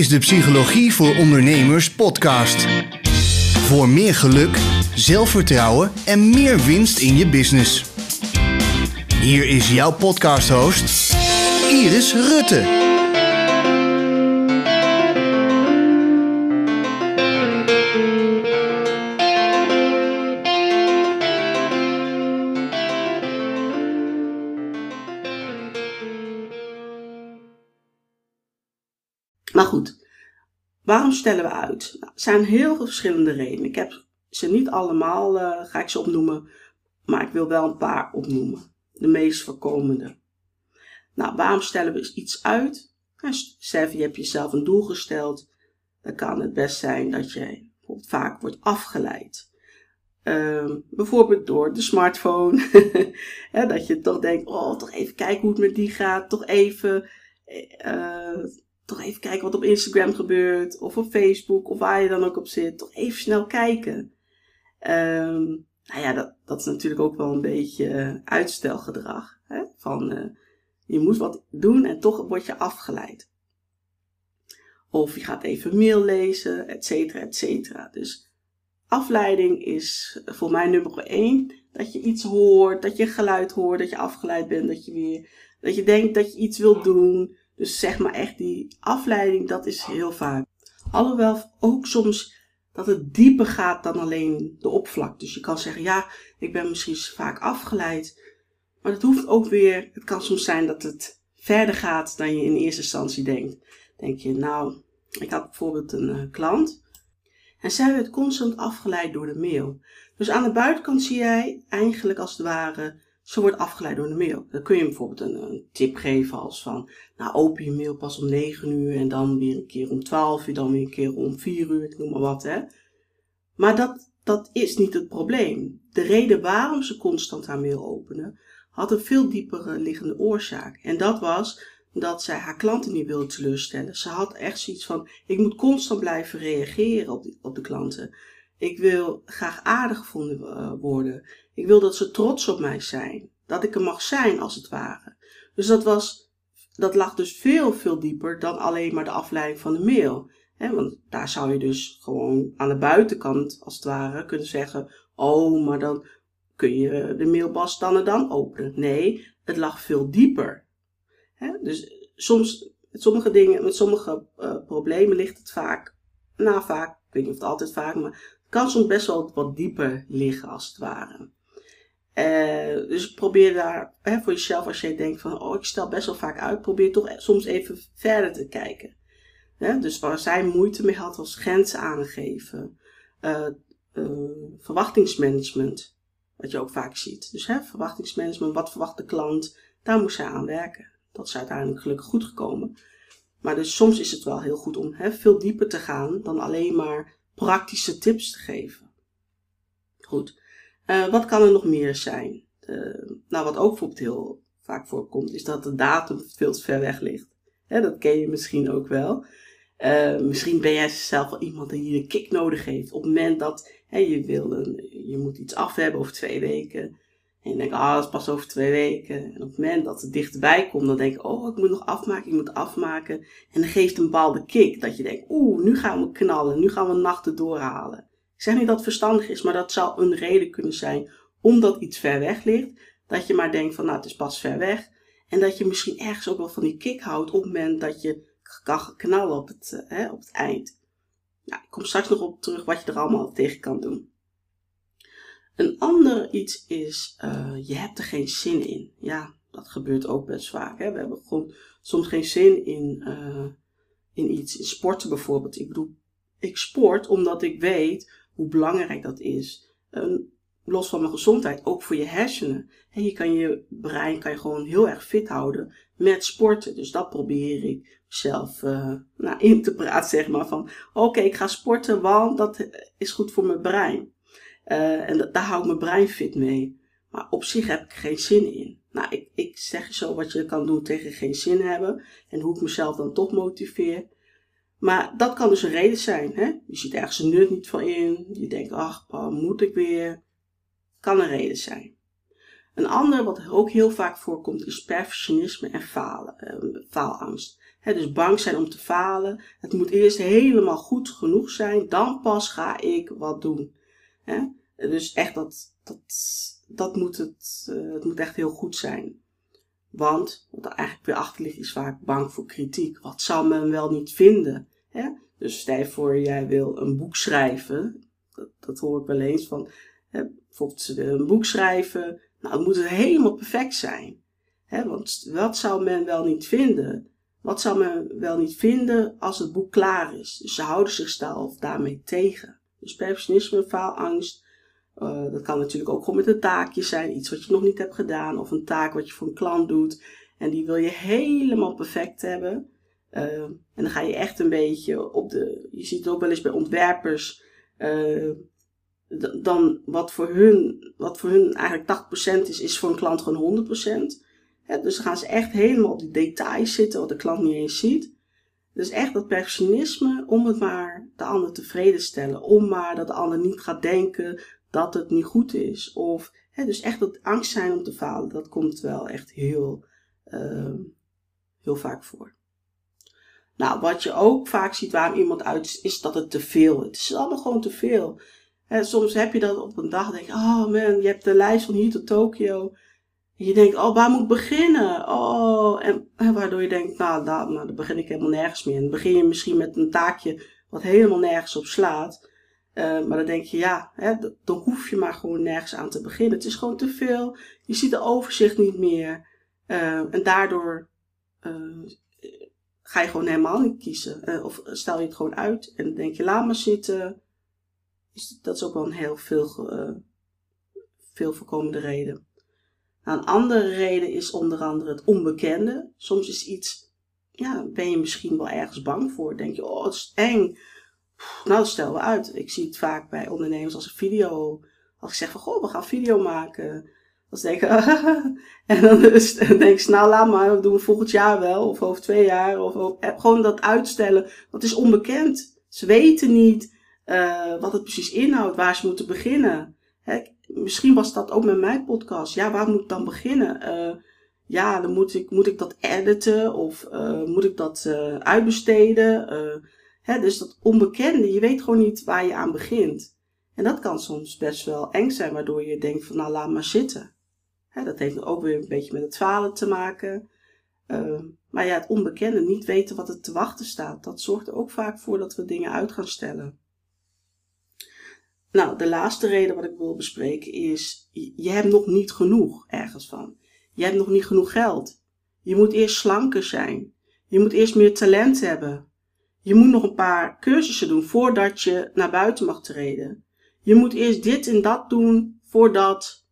is de Psychologie voor Ondernemers podcast. Voor meer geluk, zelfvertrouwen en meer winst in je business. Hier is jouw podcast-host, Iris Rutte. Waarom stellen we uit? Nou, er zijn heel veel verschillende redenen. Ik heb ze niet allemaal, uh, ga ik ze opnoemen, maar ik wil wel een paar opnoemen. De meest voorkomende. Nou, waarom stellen we iets uit? Nou, je hebt jezelf een doel gesteld, dan kan het best zijn dat je vaak wordt afgeleid. Uh, bijvoorbeeld door de smartphone. dat je toch denkt, oh, toch even kijken hoe het met die gaat. Toch even uh, toch even kijken wat op Instagram gebeurt, of op Facebook, of waar je dan ook op zit. Toch even snel kijken. Um, nou ja, dat, dat is natuurlijk ook wel een beetje uitstelgedrag. Hè? Van uh, je moet wat doen en toch word je afgeleid. Of je gaat even mail lezen, et cetera, et cetera. Dus afleiding is voor mij nummer één. Dat je iets hoort, dat je geluid hoort, dat je afgeleid bent, dat je weer, dat je denkt dat je iets wilt doen. Dus zeg maar echt die afleiding, dat is heel vaak. Alhoewel ook soms dat het dieper gaat dan alleen de oppervlak. Dus je kan zeggen, ja, ik ben misschien vaak afgeleid. Maar dat hoeft ook weer, het kan soms zijn dat het verder gaat dan je in eerste instantie denkt. Denk je, nou, ik had bijvoorbeeld een uh, klant. En zij werd constant afgeleid door de mail. Dus aan de buitenkant zie jij eigenlijk als het ware ze wordt afgeleid door de mail. Dan kun je bijvoorbeeld een, een, tip geven als van, nou open je mail pas om 9 uur en dan weer een keer om 12 uur, dan weer een keer om 4 uur, ik noem maar wat hè. Maar dat, dat is niet het probleem. De reden waarom ze constant haar mail openen, had een veel diepere liggende oorzaak. En dat was dat zij haar klanten niet wilde teleurstellen. Ze had echt zoiets van, ik moet constant blijven reageren op, op de klanten. Ik wil graag aardig gevonden eh, worden. Ik wil dat ze trots op mij zijn. Dat ik er mag zijn, als het ware. Dus dat was, dat lag dus veel, veel dieper dan alleen maar de afleiding van de mail. want daar zou je dus gewoon aan de buitenkant, als het ware, kunnen zeggen: Oh, maar dan kun je de mailbas dan en dan openen. Nee, het lag veel dieper. dus soms, met sommige dingen, met sommige uh, problemen ligt het vaak, nou vaak, ik weet niet of het altijd vaak, maar kan soms best wel wat dieper liggen als het ware. Uh, dus probeer daar hè, voor jezelf, als je denkt van, oh ik stel best wel vaak uit, probeer toch soms even verder te kijken. dus waar zij moeite mee had, was grenzen aangeven. Uh, uh, verwachtingsmanagement, wat je ook vaak ziet. Dus hè, verwachtingsmanagement, wat verwacht de klant, daar moest zij aan werken. Dat is uiteindelijk gelukkig goed gekomen. Maar dus soms is het wel heel goed om hè, veel dieper te gaan dan alleen maar praktische tips te geven. Goed, uh, wat kan er nog meer zijn? Uh, nou, wat ook bijvoorbeeld heel vaak voorkomt, is dat de datum veel te ver weg ligt. Hè, dat ken je misschien ook wel. Uh, misschien ben jij zelf wel iemand die een kick nodig heeft. Op het moment dat hè, je wil een, je moet iets af hebben over twee weken. En je denkt, ah, dat is pas over twee weken. En op het moment dat het dichterbij komt, dan denk je, oh, ik moet nog afmaken, ik moet afmaken. En dan geeft een bepaalde kick, dat je denkt, oeh, nu gaan we knallen, nu gaan we nachten doorhalen. Ik zeg niet dat het verstandig is, maar dat zou een reden kunnen zijn, omdat iets ver weg ligt. Dat je maar denkt van, nou, het is pas ver weg. En dat je misschien ergens ook wel van die kick houdt op het moment dat je kan knallen op het, uh, hè, op het eind. Nou, ik kom straks nog op terug wat je er allemaal tegen kan doen. Een ander iets is, uh, je hebt er geen zin in. Ja, dat gebeurt ook best vaak. Hè? We hebben gewoon soms geen zin in, uh, in iets. In sporten bijvoorbeeld. Ik bedoel, ik sport omdat ik weet hoe belangrijk dat is. Uh, los van mijn gezondheid, ook voor je hersenen. En je kan je brein kan je gewoon heel erg fit houden met sporten. Dus dat probeer ik zelf uh, nou, in te praten, zeg maar. Van oké, ik ga sporten, want dat is goed voor mijn brein. Uh, en daar hou ik mijn brein fit mee. Maar op zich heb ik geen zin in. Nou, ik, ik zeg je zo wat je kan doen tegen geen zin hebben. En hoe ik mezelf dan toch motiveer. Maar dat kan dus een reden zijn. Hè? Je ziet ergens een nut niet van in. Je denkt, ach, moet ik weer? Kan een reden zijn. Een ander wat ook heel vaak voorkomt is perfectionisme en falen, uh, faalangst. dus bang zijn om te falen. Het moet eerst helemaal goed genoeg zijn. Dan pas ga ik wat doen. Dus echt dat, dat, dat moet het, uh, het moet echt heel goed zijn. Want, wat er eigenlijk weer achter ligt, is vaak bang voor kritiek. Wat zou men wel niet vinden? Dus stel voor, jij wil een boek schrijven. Dat, hoor ik wel eens van. Hè? Bijvoorbeeld een boek schrijven. Nou, het moet helemaal perfect zijn. Hè? Want wat zou men wel niet vinden? Wat zou men wel niet vinden als het boek klaar is? Dus ze houden zichzelf daarmee tegen. Dus perfectionisme, faalangst, uh, dat kan natuurlijk ook gewoon met een taakje zijn, iets wat je nog niet hebt gedaan, of een taak wat je voor een klant doet. En die wil je helemaal perfect hebben. Uh, en dan ga je echt een beetje op de. Je ziet het ook wel eens bij ontwerpers. Uh, dan wat voor hun, wat voor hun eigenlijk 80% is, is voor een klant gewoon 100%. He, dus dan gaan ze echt helemaal op die details zitten, wat de klant niet eens ziet. Dus echt dat perfectionisme om het maar de ander tevreden stellen. Om maar dat de ander niet gaat denken dat het niet goed is. Of dus echt dat angst zijn om te falen, dat komt wel echt heel, uh, heel vaak voor. Nou, wat je ook vaak ziet waarom iemand uit is, is dat het te veel is. Het is allemaal gewoon te veel. Soms heb je dat op een dag, denk je, oh man, je hebt de lijst van hier tot Tokio. En je denkt, oh, waar moet ik beginnen? Oh, en, waardoor je denkt, nou, nou, nou, dan begin ik helemaal nergens meer. En dan begin je misschien met een taakje wat helemaal nergens op slaat. Uh, maar dan denk je, ja, hè, dan hoef je maar gewoon nergens aan te beginnen. Het is gewoon te veel. Je ziet de overzicht niet meer. Uh, en daardoor uh, ga je gewoon helemaal niet kiezen. of stel je het gewoon uit en denk je, laat maar zitten. Is, dat is ook wel een heel veel, veel voorkomende reden. Nou, een andere reden is onder andere het onbekende. Soms is iets, ja, ben je misschien wel ergens bang voor. Denk je, oh, het is eng. Nou, stel we uit. Ik zie het vaak bij ondernemers als een video. Als ik zeg van, goh, we gaan video maken. Dan denk ik, en dan denk ik, nou laat maar, dat doen we volgend jaar wel. Of over twee jaar. Of eh, gewoon dat uitstellen. Dat is onbekend. Ze weten niet uh, wat het precies inhoudt, waar ze moeten beginnen. Hè, misschien was dat ook met mijn podcast. Ja, waar moet ik dan beginnen? Uh, ja, dan moet ik, moet ik dat editen of uh, moet ik dat uitbesteden? dus dat onbekende, je weet gewoon niet waar je aan begint. En dat kan soms best wel eng zijn, waardoor je denkt van nou laat maar zitten. Dat heeft ook weer een beetje met het falen te maken. Uh, maar ja, het onbekende, niet weten wat er te wachten staat, dat zorgt er ook vaak voor dat we dingen uit gaan stellen. Nou, de laatste reden wat ik wil bespreken is, je hebt nog niet genoeg ergens van. Je hebt nog niet genoeg geld. Je moet eerst slanker zijn. Je moet eerst meer talent hebben. Je moet nog een paar cursussen doen voordat je naar buiten mag treden. Je moet eerst dit en dat doen voordat.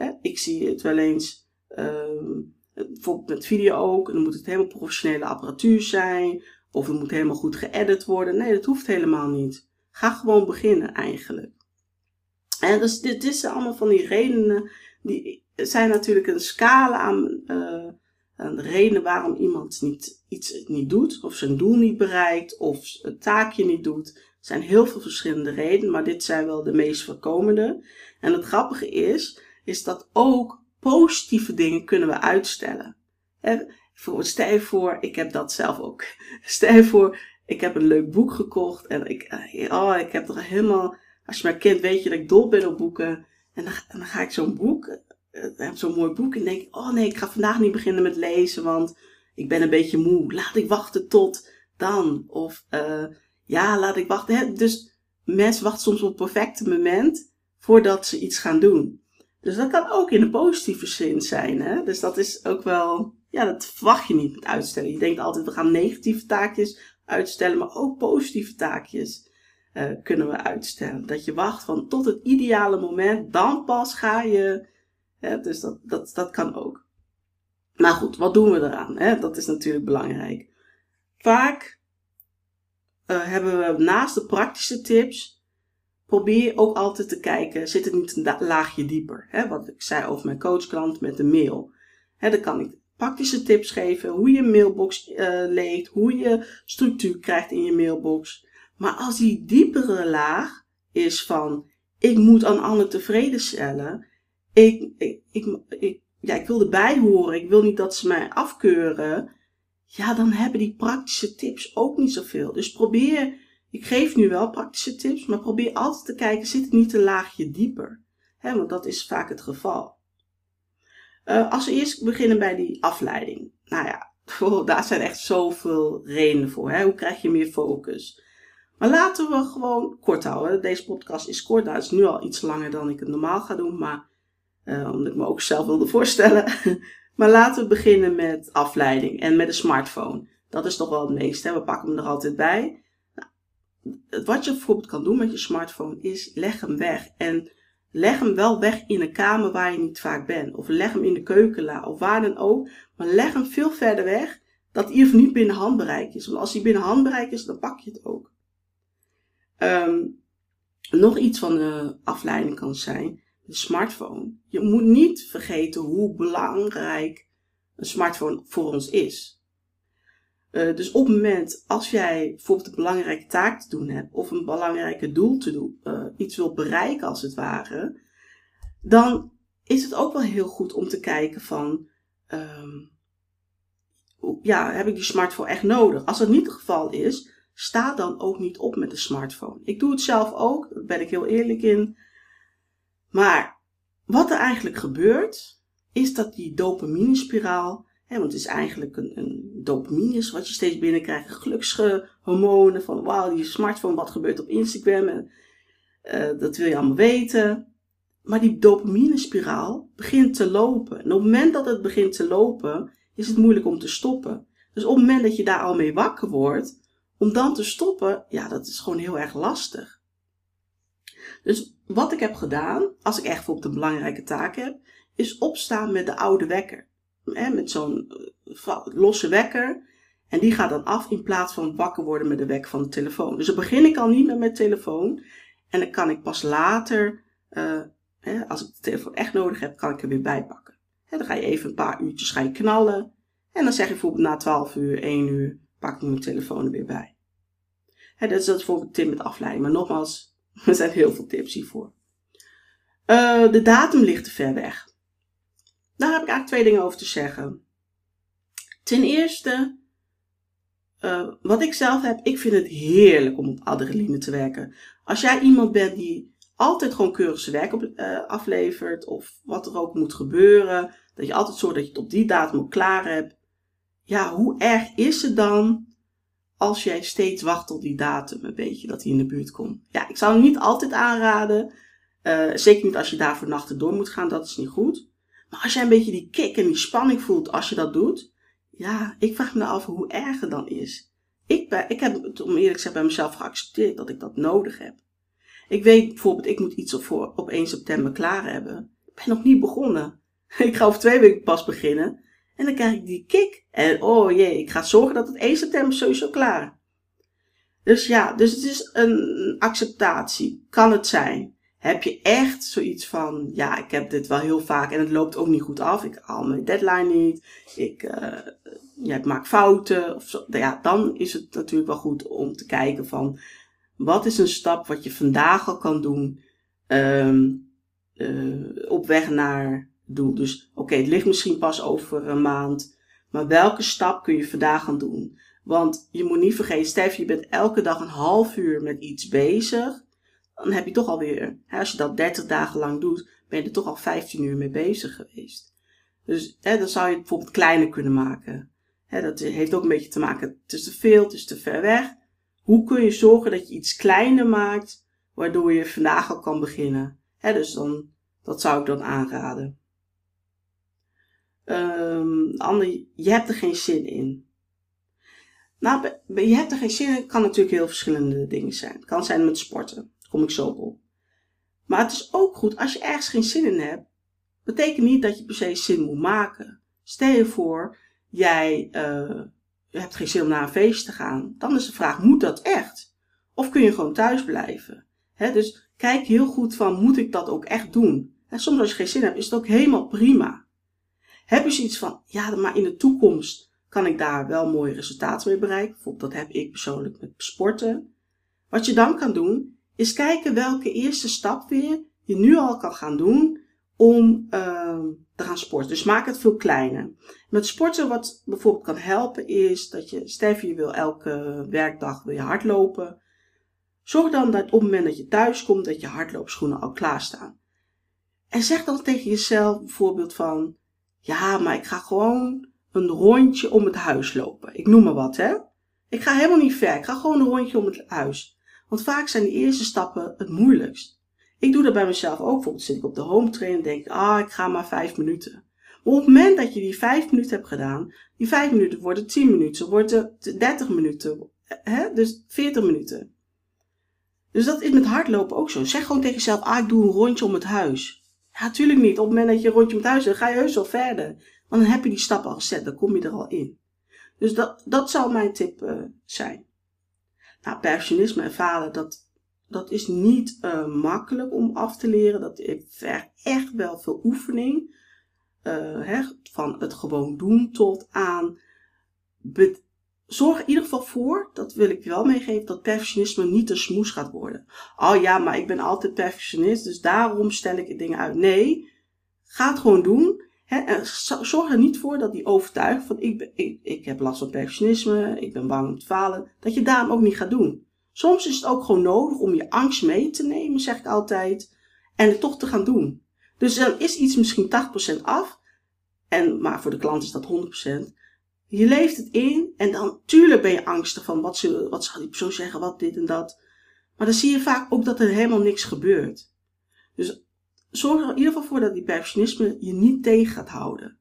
Hè, ik zie het wel eens. Uh, bijvoorbeeld met video ook. Dan moet het helemaal professionele apparatuur zijn. Of het moet helemaal goed geëdit worden. Nee, dat hoeft helemaal niet. Ga gewoon beginnen eigenlijk. En dus dit, dit zijn allemaal van die redenen. Die zijn natuurlijk een scala aan. Uh, de reden waarom iemand niet, iets niet doet, of zijn doel niet bereikt, of het taakje niet doet. Er zijn heel veel verschillende redenen, maar dit zijn wel de meest voorkomende. En het grappige is, is dat ook positieve dingen kunnen we uitstellen. Stel je voor, ik heb dat zelf ook. Stel je voor, ik heb een leuk boek gekocht en ik, eh, oh, ik heb er helemaal, als je mij kent weet je dat ik dol ben op boeken. En dan, dan ga ik zo'n boek eh, heb zo'n mooi boek en denk ik, oh nee, ik ga vandaag niet beginnen met lezen, want ik ben een beetje moe. Laat ik wachten tot dan. Of ja, laat ik wachten. Dus mensen wachten soms op het perfecte moment voordat ze iets gaan doen. Dus dat kan ook in een positieve zin zijn. Hè? Dus dat is ook wel, ja, dat verwacht je niet met uitstellen. Je denkt altijd, we gaan negatieve taakjes uitstellen, maar ook positieve taakjes. Uh, kunnen we uitstellen. Dat je wacht van tot het ideale moment, dan pas ga je dus dat, dat, dat kan ook. Maar goed, wat doen we eraan? Hè? Dat is natuurlijk belangrijk. Vaak uh, hebben we naast de praktische tips, probeer ook altijd te kijken, zit het niet een laagje dieper? Hè? Wat ik zei over mijn coachklant met de mail. Hè, dan kan ik praktische tips geven, hoe je mailbox uh, leegt, hoe je structuur krijgt in je mailbox. Maar als die diepere laag is van, ik moet aan anderen tevreden stellen, ik, ik, ik, ik, ja, ik wil erbij horen. Ik wil niet dat ze mij afkeuren. ja, dan hebben die praktische tips ook niet zoveel. Dus probeer, ik geef nu wel praktische tips, maar probeer altijd te kijken, zit het niet een laagje dieper? He, want dat is vaak het geval. Uh, als we eerst beginnen bij die afleiding. Nou ja, daar zijn echt zoveel redenen voor. Hè? Hoe krijg je meer focus? Maar laten we gewoon kort houden. Deze podcast is kort. Dat is nu al iets langer dan ik het normaal ga doen. Maar uh, omdat ik me ook zelf wilde voorstellen. maar laten we beginnen met afleiding en met een smartphone. Dat is toch wel het meeste. Hè? We pakken hem er altijd bij. Wat je bijvoorbeeld kan doen met je smartphone is leg hem weg. En leg hem wel weg in een kamer waar je niet vaak bent. Of leg hem in de keukenla of waar dan ook. Maar leg hem veel verder weg. Dat hij geval niet binnen handbereik is. Want als hij binnen handbereik is, dan pak je het ook. Um, nog iets van de afleiding kan zijn de smartphone. Je moet niet vergeten hoe belangrijk een smartphone voor ons is. Uh, dus op het moment als jij bijvoorbeeld een belangrijke taak te doen hebt of een belangrijke doel te doen, uh, iets wil bereiken als het ware, dan is het ook wel heel goed om te kijken van, um, ja, heb ik die smartphone echt nodig? Als dat niet het geval is, sta dan ook niet op met de smartphone. Ik doe het zelf ook, daar ben ik heel eerlijk in. Maar wat er eigenlijk gebeurt, is dat die dopamine-spiraal, want het is eigenlijk een, een dopamine wat je steeds binnenkrijgt, gelukshormonen van wauw, die smartphone, wat gebeurt op Instagram, en, uh, dat wil je allemaal weten. Maar die dopamine-spiraal begint te lopen. En op het moment dat het begint te lopen, is het moeilijk om te stoppen. Dus op het moment dat je daar al mee wakker wordt, om dan te stoppen, ja, dat is gewoon heel erg lastig. Dus wat ik heb gedaan, als ik echt bijvoorbeeld een belangrijke taak heb, is opstaan met de oude wekker. Met zo'n eh, losse wekker. En die gaat dan af in plaats van wakker worden met de wekker van de telefoon. Dus dan begin ik al niet meer met telefoon. En dan kan ik pas later, uh, als ik de telefoon echt nodig heb, kan ik er weer bij pakken. dan ga je even een paar uurtjes ga je knallen. En dan zeg je bijvoorbeeld na 12 uur, 1 uur, pak ik mijn telefoon er weer bij. dat is dat bijvoorbeeld tip met afleiding. Maar nogmaals, Er zijn heel veel tips hiervoor. Uh, de datum ligt te ver weg. Daar heb ik eigenlijk twee dingen over te zeggen. Ten eerste, uh, wat ik zelf heb, ik vind het heerlijk om op adrenaline te werken. Als jij iemand bent die altijd gewoon keurig zijn werk uh, aflevert, of wat er ook moet gebeuren, dat je altijd zorgt dat je het op die datum klaar hebt. Ja, hoe erg is het dan als jij steeds wacht op die datum, een beetje dat hij in de buurt komt. Ja, ik zou hem niet altijd aanraden. Uh, zeker niet als je daarvoor nachten door moet gaan, dat is niet goed. Maar als jij een beetje die kick en die spanning voelt als je dat doet, ja, ik vraag me af hoe erg het dan is. Ik, ben, ik heb het, om eerlijk te zijn, bij mezelf geaccepteerd dat ik dat nodig heb. Ik weet bijvoorbeeld, ik moet iets op, voor, op 1 september klaar hebben. Ik ben nog niet begonnen. Ik ga over twee weken pas beginnen. En dan krijg ik die kick. En oh jee, ik ga zorgen dat het 1 september sowieso klaar. Dus ja, dus het is een acceptatie. Kan het zijn. Heb je echt zoiets van, ja, ik heb dit wel heel vaak en het loopt ook niet goed af. Ik haal mijn deadline niet. Ik, uh, ja, ik maak fouten. Of zo. Ja, dan is het natuurlijk wel goed om te kijken van, wat is een stap wat je vandaag al kan doen um, uh, op weg naar doel. Dus oké, het ligt misschien pas over een maand. Maar welke stap kun je vandaag gaan doen? Want je moet niet vergeten, Stef, je bent elke dag een half uur met iets bezig. Dan heb je toch alweer, hè, als je dat 30 dagen lang doet, ben je er toch al 15 uur mee bezig geweest. Dus hè, dan zou je het bijvoorbeeld kleiner kunnen maken. Hè, dat heeft ook een beetje te maken, het is te veel, het is te ver weg. Hoe kun je zorgen dat je iets kleiner maakt, waardoor je vandaag al kan beginnen? Hè, dus dan, dat zou ik dan aanraden. Um, ander, je hebt er geen zin in. Nou, je hebt er geen zin in, kan natuurlijk heel verschillende dingen zijn. Het kan zijn met sporten, kom ik zo op. Maar het is ook goed, als je ergens geen zin in hebt, betekent niet dat je per se zin moet maken. Stel je voor, jij uh, hebt geen zin om naar een feest te gaan. Dan is de vraag, moet dat echt? Of kun je gewoon thuis blijven? Dus kijk heel goed van, moet ik dat ook echt doen? En soms als je geen zin hebt, is het ook helemaal prima. Heb je zoiets van, ja, maar in de toekomst kan ik daar wel mooie resultaten mee bereiken. Bijvoorbeeld, dat heb ik persoonlijk met sporten. Wat je dan kan doen, is kijken welke eerste stap weer je nu al kan gaan doen om uh, te gaan sporten. Dus maak het veel kleiner. Met sporten wat bijvoorbeeld kan helpen is dat je, stel je wil elke werkdag wil je hardlopen. Zorg dan dat op het moment dat je thuis komt dat je hardloopschoenen al klaarstaan. En zeg dan tegen jezelf bijvoorbeeld van, ja, maar ik ga gewoon een rondje om het huis lopen. Ik noem maar wat, hè. Ik ga helemaal niet ver. Ik ga gewoon een rondje om het huis. Want vaak zijn de eerste stappen het moeilijkst. Ik doe dat bij mezelf ook. Bijvoorbeeld zit ik op de home train en denk ik, ah, ik ga maar vijf minuten. Maar op het moment dat je die vijf minuten hebt gedaan, die vijf minuten worden tien minuten, worden dertig minuten, hè? dus veertig minuten. Dus dat is met hardlopen ook zo. Zeg gewoon tegen jezelf, ah, ik doe een rondje om het huis. Ja, natuurlijk niet. Op het moment dat je een rondje om het huis doet, ga je heus wel verder. Want dan heb je die stappen al gezet, dan kom je er al in. Dus dat, dat zou mijn tip uh, zijn. Nou, perfectionisme ervaren, dat, dat is niet uh, makkelijk om af te leren. Dat vergt echt wel veel oefening. Uh, hè, van het gewoon doen tot aan. Zorg in ieder geval voor, dat wil ik wel meegeven, dat perfectionisme niet te smoes gaat worden. Oh ja, maar ik ben altijd perfectionist, dus daarom stel ik dingen uit. Nee, ga het gewoon doen. Hè, zorg er niet voor dat die overtuiging van ik, ben, ik heb last van perfectionisme, ik ben bang om te falen, dat je daarom ook niet gaat doen. Soms is het ook gewoon nodig om je angst mee te nemen, zeg ik altijd, en het toch te gaan doen. Dus dan is iets misschien 80% af, en, maar voor de klant is dat 100%. Je leeft het in en dan, tuurlijk ben je angstig van wat, ze, wat zal die persoon zeggen, wat dit en dat. Maar dan zie je vaak ook dat er helemaal niks gebeurt. Dus zorg er in ieder geval voor dat die perfectionisme je niet tegen gaat houden.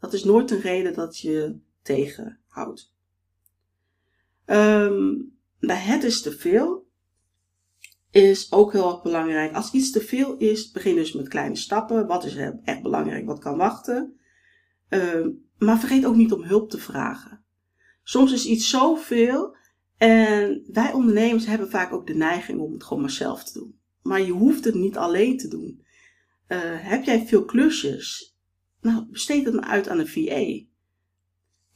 Dat is nooit een reden dat je tegenhoudt. Bij het is te veel is ook heel erg belangrijk. Als iets te veel is, begin dus met kleine stappen. Wat is echt belangrijk, wat kan wachten. Uh, maar vergeet ook niet om hulp te vragen. Soms is iets zoveel en wij ondernemers hebben vaak ook de neiging om het gewoon maar zelf te doen. Maar je hoeft het niet alleen te doen. Uh, heb jij veel klusjes? Nou, besteed het maar uit aan een VA.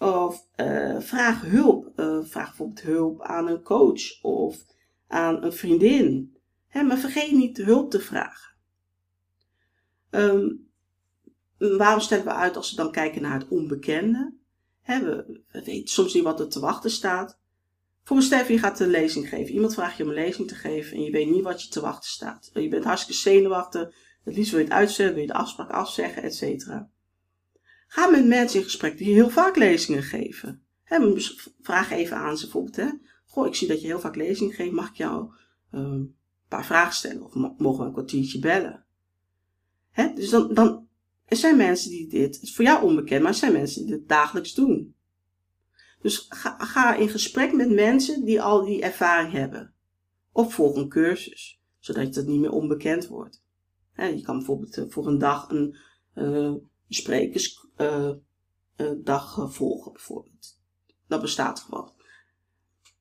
Of uh, vraag hulp. Uh, vraag bijvoorbeeld hulp aan een coach of aan een vriendin. Hè, maar vergeet niet hulp te vragen. Um, waarom stellen we uit als we dan kijken naar het onbekende? Hè, we, we, weten soms niet wat er te wachten staat. Voor Stef, je gaat een lezing geven. Iemand vraagt je om een lezing te geven en je weet niet wat je te wachten staat. Je bent hartstikke zenuwachtig. Het liefst wil je het uitzetten, wil je de afspraak afzeggen, et cetera. Ga met mensen in gesprek die heel vaak lezingen geven. vraag even aan ze bijvoorbeeld. Goh, ik zie dat je heel vaak lezingen geeft. Mag ik jou uh, een paar vragen stellen? Of mogen we een kwartiertje bellen? Dus dan, dan, er zijn mensen die dit, het is voor jou onbekend, maar er zijn mensen die dit dagelijks doen. Dus ga, ga in gesprek met mensen die al die ervaring hebben. Of volg een cursus, zodat het niet meer onbekend wordt. Je kan bijvoorbeeld eh, voor een dag een uh, sprekersdag uh, volgen, bijvoorbeeld. Dat bestaat gewoon.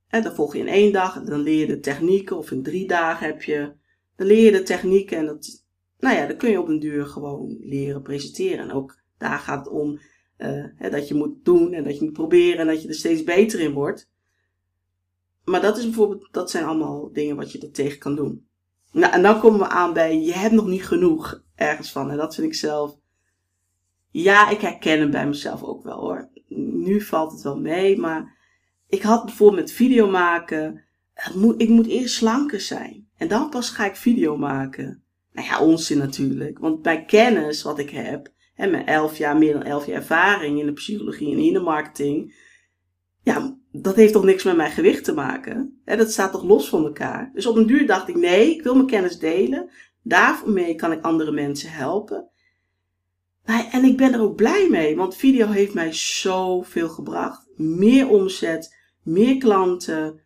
En dan volg je in één dag, dan leer je de technieken, of in drie dagen heb je, dan leer je de technieken en dat, nou ja, dan kun je op een duur gewoon leren presenteren. En ook daar gaat het om hè, dat je moet doen en dat je moet proberen en dat je er steeds beter in wordt. Maar dat is bijvoorbeeld, dat zijn allemaal dingen wat je er tegen kan doen. Nou, en dan komen we aan bij, je hebt nog niet genoeg ergens van. En dat vind ik zelf, ja, ik herken hem bij mezelf ook wel hoor. Nu valt het wel mee, maar ik had bijvoorbeeld met video maken, ik moet eerst slanker zijn. En dan pas ga ik video maken. Nou ja, onzin natuurlijk. Want bij kennis wat ik heb, en mijn elf jaar, meer dan elf jaar ervaring in de psychologie en in de marketing, ja, dat heeft toch niks met mijn gewicht te maken. Hè, dat staat toch los van elkaar. Dus op een duur dacht ik, nee, ik wil mijn kennis delen. Daarmee kan ik andere mensen helpen. En ik ben er ook blij mee, want video heeft mij zoveel gebracht. Meer omzet, meer klanten,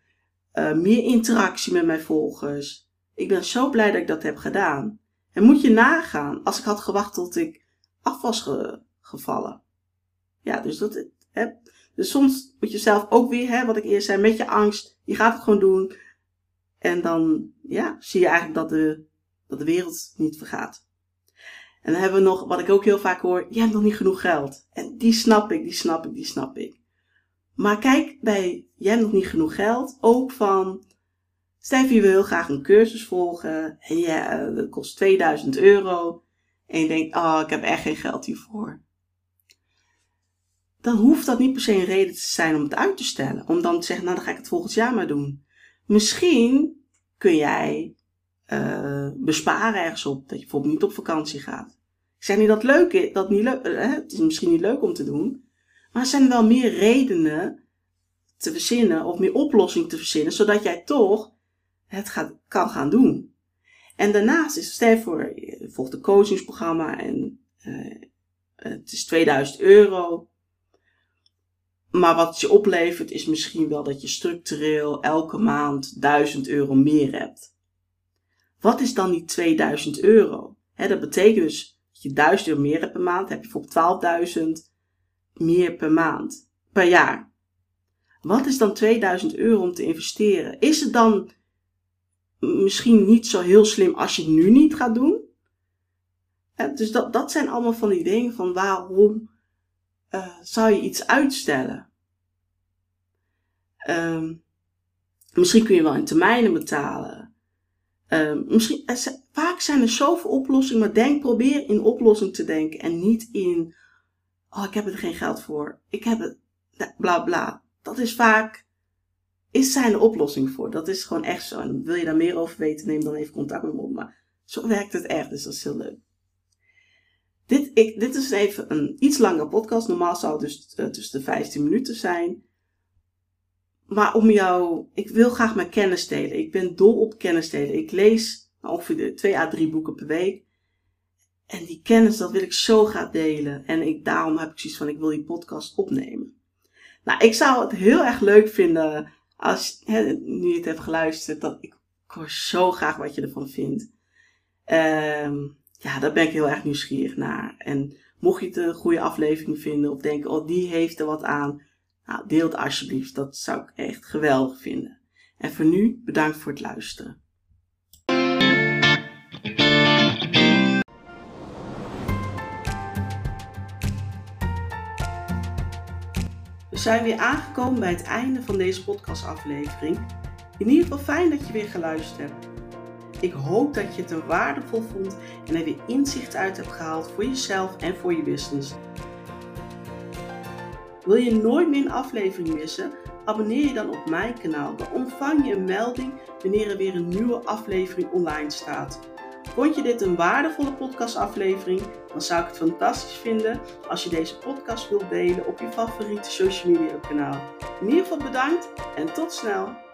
uh, meer interactie met mijn volgers. Ik ben zo blij dat ik dat heb gedaan. En moet je nagaan, als ik had gewacht tot ik af was gevallen. Ja, dus dat, hè, dus soms moet je zelf ook weer, hè, wat ik eerst zei, met je angst, je gaat het gewoon doen. En dan, ja, zie je eigenlijk dat de, dat de wereld niet vergaat. En dan hebben we nog, wat ik ook heel vaak hoor, je hebt nog niet genoeg geld. En die snap ik, die snap ik, die snap ik. Maar kijk bij, je hebt nog niet genoeg geld, ook van, Stef, je wil graag een cursus volgen en ja, dat kost 2000 euro. en je denkt, oh, ik heb echt geen geld hiervoor. Dan hoeft dat niet per se een reden te zijn om het uit te stellen. Om dan te zeggen, nou dan ga ik het volgend jaar maar doen. Misschien kun jij uh, besparen ergens op. Dat je bijvoorbeeld niet op vakantie gaat. Ik zeg niet dat het leuk is, dat niet leuk, uh, het is misschien niet leuk om te doen. Maar er zijn wel meer redenen te verzinnen of meer oplossingen te verzinnen, zodat jij toch het gaat, kan gaan doen. En daarnaast is, stel voor, volgt een coachingsprogramma en uh, het is 2000 euro. Maar wat je oplevert is misschien wel dat je structureel elke maand 1000 euro meer hebt. Wat is dan die 2000 euro? Dat betekent dus dat je 1000 euro meer hebt per maand. heb je bijvoorbeeld 12.000 meer per maand, per jaar. Wat is dan 2000 euro om te investeren? Is het dan misschien niet zo heel slim als je het nu niet gaat doen? dus dat, dat zijn allemaal van die dingen van waarom uh, zou je iets uitstellen? Um, misschien kun je wel in termijnen betalen. Um, misschien, vaak zijn er zoveel oplossingen, maar denk, probeer in oplossing te denken en niet in, oh, ik heb er geen geld voor. Ik heb het, bla bla. Dat is vaak, is zijn de oplossing voor. Dat is gewoon echt zo. En wil je daar meer over weten, neem dan even contact met me op. Maar zo werkt het echt, dus dat is heel leuk. Dit, ik, dit is even een iets langere podcast. Normaal zou het dus uh, tussen de 15 minuten zijn. Maar om jou, ik wil graag mijn kennis delen. Ik ben dol op kennis delen. Ik lees ongeveer 2 à 3 boeken per week. En die kennis, dat wil ik zo graag delen. En ik, daarom heb ik zoiets van, ik wil die podcast opnemen. Nou, ik zou het heel erg leuk vinden als, hè, nu je het hebt geluisterd, dat ik, ik hoor zo graag wat je ervan vindt. Um, ja, daar ben ik heel erg nieuwsgierig naar. En mocht je het een goede aflevering vinden of denken, oh, die heeft er wat aan, nou, deel het alsjeblieft. Dat zou ik echt geweldig vinden. En voor nu, bedankt voor het luisteren. We zijn weer aangekomen bij het einde van deze podcastaflevering. In ieder geval fijn dat je weer geluisterd hebt. Ik hoop dat je het er waardevol vond en er weer inzicht uit hebt gehaald voor jezelf en voor je business. Wil je nooit meer een aflevering missen? Abonneer je dan op mijn kanaal. Dan ontvang je een melding wanneer er weer een nieuwe aflevering online staat. Vond je dit een waardevolle podcastaflevering? Dan zou ik het fantastisch vinden als je deze podcast wilt delen op je favoriete social media kanaal. In ieder geval bedankt en tot snel!